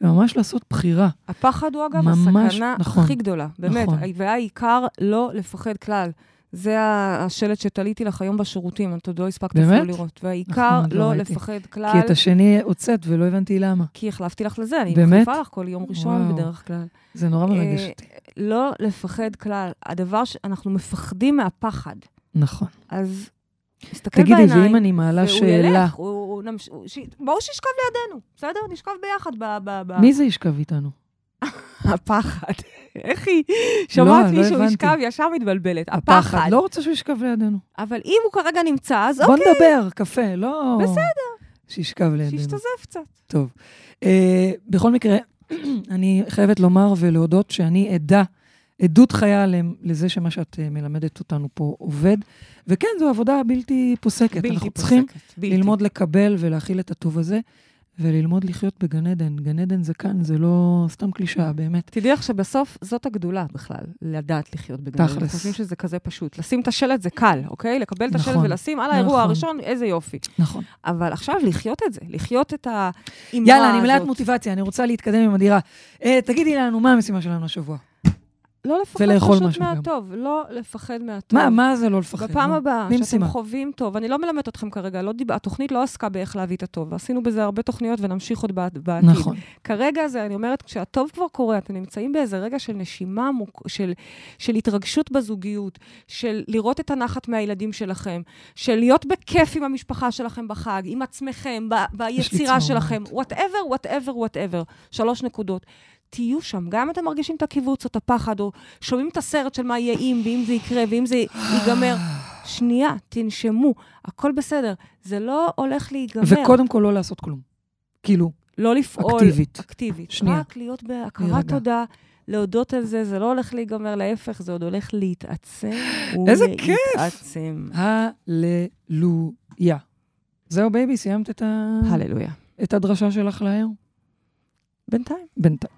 וממש לעשות בחירה. הפחד הוא אגב ממש, הסכנה נכון. הכי גדולה, באמת. נכון. והעיקר לא לפחד כלל. זה השלט שתליתי לך היום בשירותים, את עוד לא הספקת? אפילו לראות. והעיקר נכון, לא לא. לפחד כלל, כי את השני הוצאת ולא הבנתי למה. כי החלפתי לך לזה, אני? מחליפה לך כל יום ראשון וואו. בדרך כלל. זה נורא מרגש אה, אותי. לא לפחד כלל. הדבר שאנחנו מפחדים מהפחד. נכון. אז תסתכל תגידי, בעיניים. ואם אני מעלה והוא שאלה, ילך, הוא, הוא, נמש... הוא, ש... בואו שישכב לידינו, בסדר? נשכב ביחד ב... ב, ב... מי זה ישכב איתנו? הפחד. איך היא? שומעת לא מישהו. ישכב, ישר מתבלבלת. הפחד. לא רוצה שהוא ישכב לידינו. אבל אם הוא כרגע נמצא, אז בוא אוקיי, נדבר, קפה, לא... בסדר. שישכב לידינו. שישתזף קצת. טוב. אה, בכל מקרה, אני חייבת לומר ולהודות שאני עדה, עדות חיה לזה שמה שאת אה, מלמדת אותנו פה עובד. וכן, זו עבודה בלתי פוסקת. בלתי אנחנו צריכים פוסקת. בלתי. ללמוד לקבל ולהכיל את הטוב הזה, וללמוד לחיות בגן עדן. גן עדן זה כאן, זה לא סתם קלישאה, באמת. תדעי לך שבסוף זאת הגדולה בכלל, לדעת לחיות בגן עדן. תכלס. חושבים שזה כזה פשוט. לשים את השלט זה קל, אוקיי? לקבל את השלט נכון, ולשים על האירוע נכון. הראשון, איזה יופי. נכון. אבל עכשיו לחיות את זה, לחיות את האמרה הזאת. יאללה, אני מלאת מוטיבציה, אני רוצה להתקדם עם הדירה. אה, תגידי לנו, מה המשימה שלנו השבוע? לא לפחד ולאכול פשוט משהו גם. מהטוב, לא לפחד מהטוב. מה, מה זה לא לפחד? בפעם הבאה שאתם משימה. חווים טוב, אני לא מלמדת אתכם כרגע, לא דיב... התוכנית לא עסקה באיך להביא את הטוב, ועשינו בזה הרבה תוכניות ונמשיך עוד בעתיד. נכון. כרגע זה, אני אומרת, כשהטוב כבר קורה, אתם נמצאים באיזה רגע של נשימה, מוק... של, של התרגשות בזוגיות, של לראות את הנחת מהילדים שלכם, של להיות בכיף עם המשפחה שלכם בחג, עם עצמכם, ב... ביצירה. שלכם, whatever, whatever, whatever. שלוש נקודות. תהיו שם, גם אם אתם מרגישים את הקיבוץ או את הפחד, או שומעים את הסרט של מה יהיה אם, ואם זה יקרה, ואם זה ייגמר. שנייה, תנשמו, הכל בסדר. זה לא הולך להיגמר. וקודם כל לא לעשות כלום. כאילו, לא לפעול. אקטיבית. אקטיבית. שנייה. רק להיות בהכרת. תודה, להודות על זה, זה לא הולך להיגמר, להפך, זה עוד הולך להתעצם. איזה כיף! ולהתעצם. הללויה. זהו, בייבי, סיימת את, ה... הללויה. את הדרשה שלך להיום? בינתיים. בינתיים.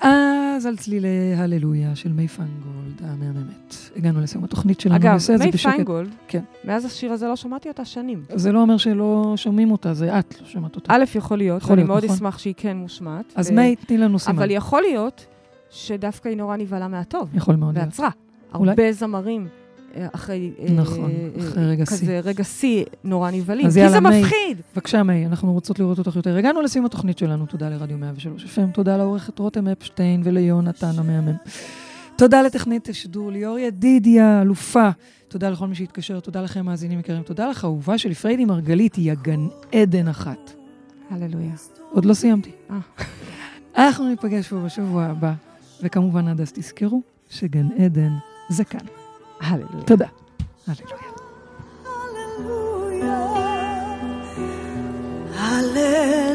אז על צלילי הללויה של מיי פיינגולד המהממת. הגענו לסיום התוכנית שלנו. אגב, נעשה את זה מיי בשקט. פיינגולד, כן. מאז השיר הזה לא שמעתי אותה שנים. זה לא אומר שלא שומעים אותה, זה את לא שמעת אותה. א', יכול להיות, יכול להיות, מאוד נכון. אשמח שהיא כן מושמעת. אז ו- מיי, תני לנו סימן. אבל יכול להיות שדווקא היא נורא נבהלה מהטוב, יכול מאוד להיות. ועצרה. הרבה זמרים אה, אחרי... אה, נכון, אה, אחרי רגע שיא. כזה רגע שיא נורא נבהלים. כי זה מי. מפחיד. בבקשה, מי, אנחנו רוצות לראות אותך יותר. הגענו לסיום התוכנית שלנו, תודה לרדיו 103 FM, תודה לעורכת רותם אפשטיין וליונתן המהמם. תודה לטכנית השידור ליאור ידידיה, אלופה. תודה לכל מי שהתקשר, תודה לכם, מאזינים יקרים. תודה לך, אהובה שלי, פריידי מרגלית, היא הגן עדן אחת. הללויה. עוד לא סיימתי. אה. אנחנו ניפגש פה בשבוע הבא, וכמובן עד אז תזכרו שגן עדן זה כאן. הללויה. תודה. הללויה. אני